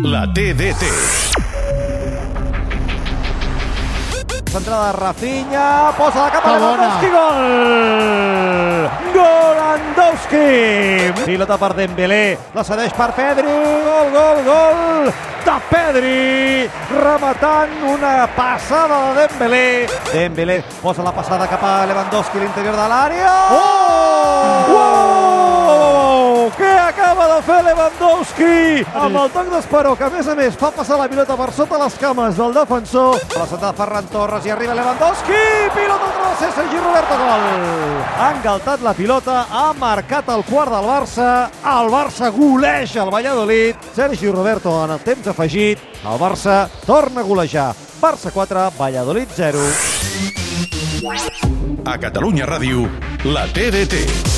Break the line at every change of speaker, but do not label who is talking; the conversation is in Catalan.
La TDT.
Centrada de Rafinha, posa la capa Lewandowski, gol! Golandowski! Pilota per Dembélé, la cedeix per Pedri, gol, gol, gol de Pedri, rematant una passada de Dembélé. Dembélé posa la passada cap a Lewandowski, a l'interior de l'àrea. Oh! Fer Lewandowski? Amb el toc d'esperó, que a més a més fa passar la pilota per sota les cames del defensor. La centrada Ferran Torres i arriba Lewandowski. Pilota contra el Sergi Roberto, gol. Ha engaltat la pilota, ha marcat el quart del Barça. El Barça goleja el Valladolid. Sergi Roberto en el temps afegit. El Barça torna a golejar. Barça 4, Valladolid 0.
A Catalunya Ràdio, la TDT.